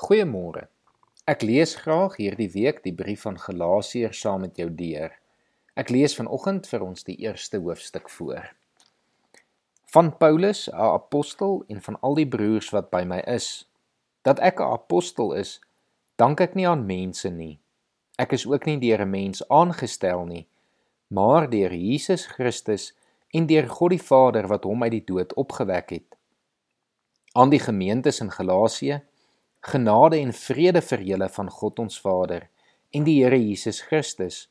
Goeiemôre. Ek lees graag hierdie week die brief van Galasiërs saam met jou deur. Ek lees vanoggend vir ons die eerste hoofstuk voor. Van Paulus, 'n apostel en van al die broers wat by my is, dat ek 'n apostel is, dank ek nie aan mense nie. Ek is ook nie deur 'n mens aangestel nie, maar deur Jesus Christus en deur God die Vader wat hom uit die dood opgewek het. Aan die gemeentes in Galasië Genade en vrede vir julle van God ons Vader en die Here Jesus Christus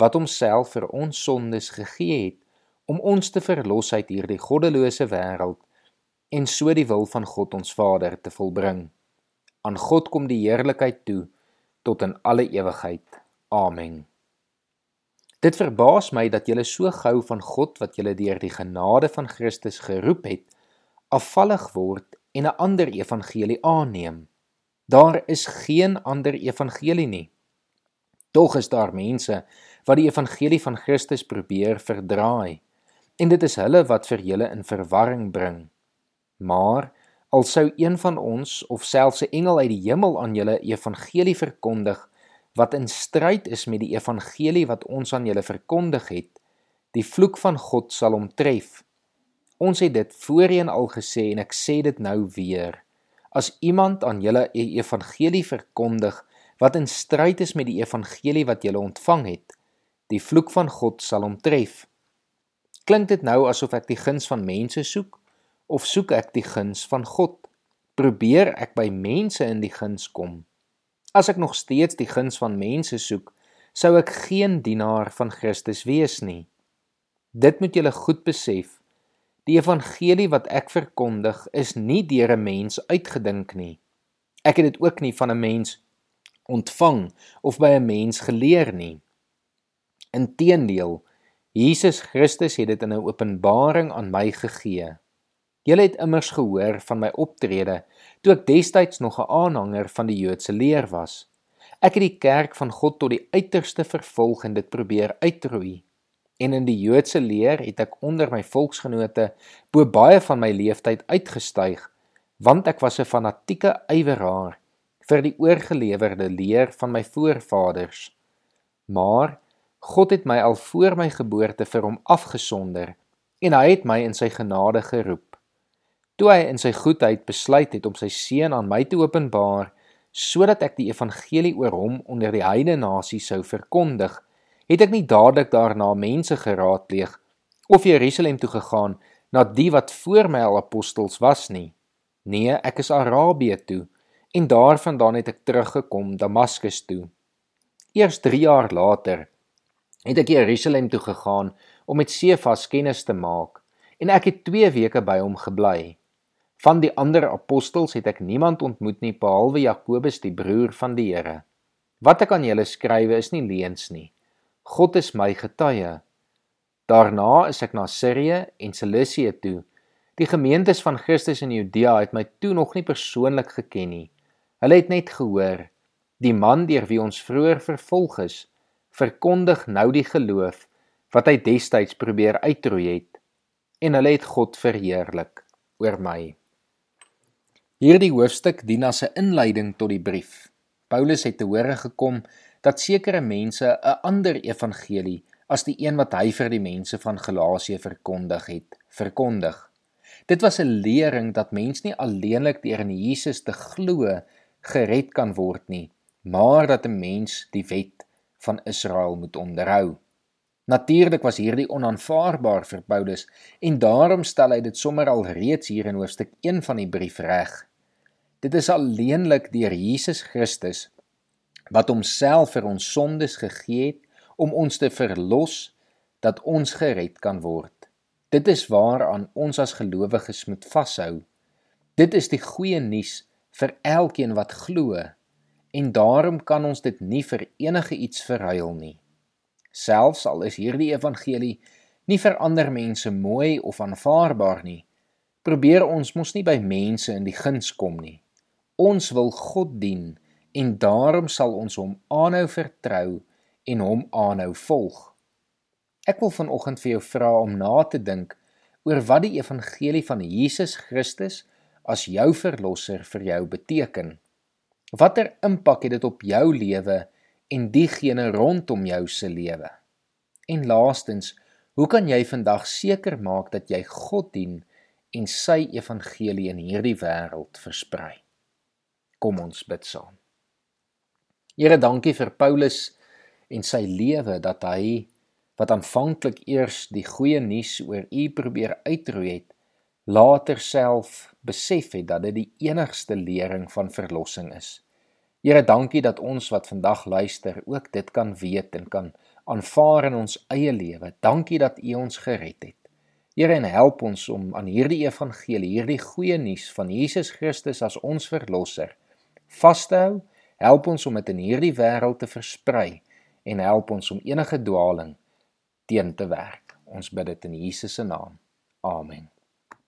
wat homself vir ons sondes gegee het om ons te verlos uit hierdie goddelose wêreld en so die wil van God ons Vader te volbring. Aan God kom die heerlikheid toe tot in alle ewigheid. Amen. Dit verbaas my dat julle so gou van God wat julle deur die genade van Christus geroep het, afvallig word en 'n ander evangelie aanneem. Daar is geen ander evangelie nie. Tog is daar mense wat die evangelie van Christus probeer verdraai en dit is hulle wat vir julle in verwarring bring. Maar al sou een van ons of selfs 'n engel uit die hemel aan julle evangelie verkondig wat in stryd is met die evangelie wat ons aan julle verkondig het, die vloek van God sal hom tref. Ons het dit voorheen al gesê en ek sê dit nou weer as iemand aan julle 'n evangelie verkondig wat in stryd is met die evangelie wat julle ontvang het, die vloek van God sal hom tref. Klink dit nou asof ek die guns van mense soek of soek ek die guns van God? Probeer ek by mense in die guns kom? As ek nog steeds die guns van mense soek, sou ek geen dienaar van Christus wees nie. Dit moet julle goed besef. Die evangelie wat ek verkondig is nie deur 'n mens uitgedink nie. Ek het dit ook nie van 'n mens ontvang of by 'n mens geleer nie. Inteendeel, Jesus Christus het dit in 'n openbaring aan my gegee. Julle het immers gehoor van my optrede toe ek destyds nog 'n aanhanger van die Joodse leer was. Ek het die kerk van God tot die uiterste vervolg en dit probeer uitroei en in die Joodse leer het ek onder my volksgenote bo baie van my leeftyd uitgestyg want ek was 'n fanatieke yweraar vir die oorgelewerde leer van my voorvaders. Maar God het my al voor my geboorte vir hom afgesonder en hy het my in sy genade geroep. Toe hy in sy goedheid besluit het om sy seun aan my te openbaar sodat ek die evangelie oor hom onder die heidene nasie sou verkondig het ek nie dadelik daarna mense geraadpleeg of Jerusalem toe gegaan na die wat voor my al apostels was nie. Nee, ek is Arabië toe en daarvandaan het ek teruggekom Damaskus toe. Eers 3 jaar later het ek Jerusalem toe gegaan om met Sefas kennis te maak en ek het 2 weke by hom gebly. Van die ander apostels het ek niemand ontmoet nie behalwe Jakobus die broer van die Here. Wat ek aan julle skrywe is nie leuns nie. God is my getuie. Daarna is ek na Sirië en Cilicië toe. Die gemeentes van Christus in Judea het my toe nog nie persoonlik geken nie. Hulle het net gehoor die man deur wie ons vroeër vervolg is, verkondig nou die geloof wat hy destyds probeer uitroei het en hulle het God verheerlik oor my. Hierdie hoofstuk dien as 'n inleiding tot die brief. Paulus het te hore gekom dat sekere mense 'n ander evangelie as die een wat hy vir die mense van Galasië verkondig het, verkondig. Dit was 'n lering dat mens nie alleenlik deur in Jesus te glo gered kan word nie, maar dat 'n mens die wet van Israel moet onderhou. Natuurlik was hierdie onaanvaarbaar vir Paulus en daarom stel hy dit sommer al reeds hier in hoofstuk 1 van die brief reg. Dit is alleenlik deur Jesus Christus wat homself vir ons sondes gegee het om ons te verlos dat ons gered kan word. Dit is waaraan ons as gelowiges moet vashou. Dit is die goeie nuus vir elkeen wat glo en daarom kan ons dit nie vir enige iets verruil nie. Selfs al is hierdie evangelie nie vir ander mense mooi of aanvaarbaar nie, probeer ons mos nie by mense in die guns kom nie. Ons wil God dien en daarom sal ons hom aanhou vertrou en hom aanhou volg. Ek wil vanoggend vir jou vra om na te dink oor wat die evangelie van Jesus Christus as jou verlosser vir jou beteken. Watter impak het dit op jou lewe en diegene rondom jou se lewe? En laastens, hoe kan jy vandag seker maak dat jy God dien en sy evangelie in hierdie wêreld versprei? Kom ons bid saam. Here, dankie vir Paulus en sy lewe dat hy wat aanvanklik eers die goeie nuus oor U probeer uitroei het, later self besef het dat dit die enigste lering van verlossing is. Here, dankie dat ons wat vandag luister ook dit kan weet en kan aanvaar in ons eie lewe. Dankie dat U ons gered het. Here, en help ons om aan hierdie evangelie, hierdie goeie nuus van Jesus Christus as ons verlosser vas te hou. Help ons om dit in hierdie wêreld te versprei en help ons om enige dwaaling teen te werk. Ons bid dit in Jesus se naam. Amen.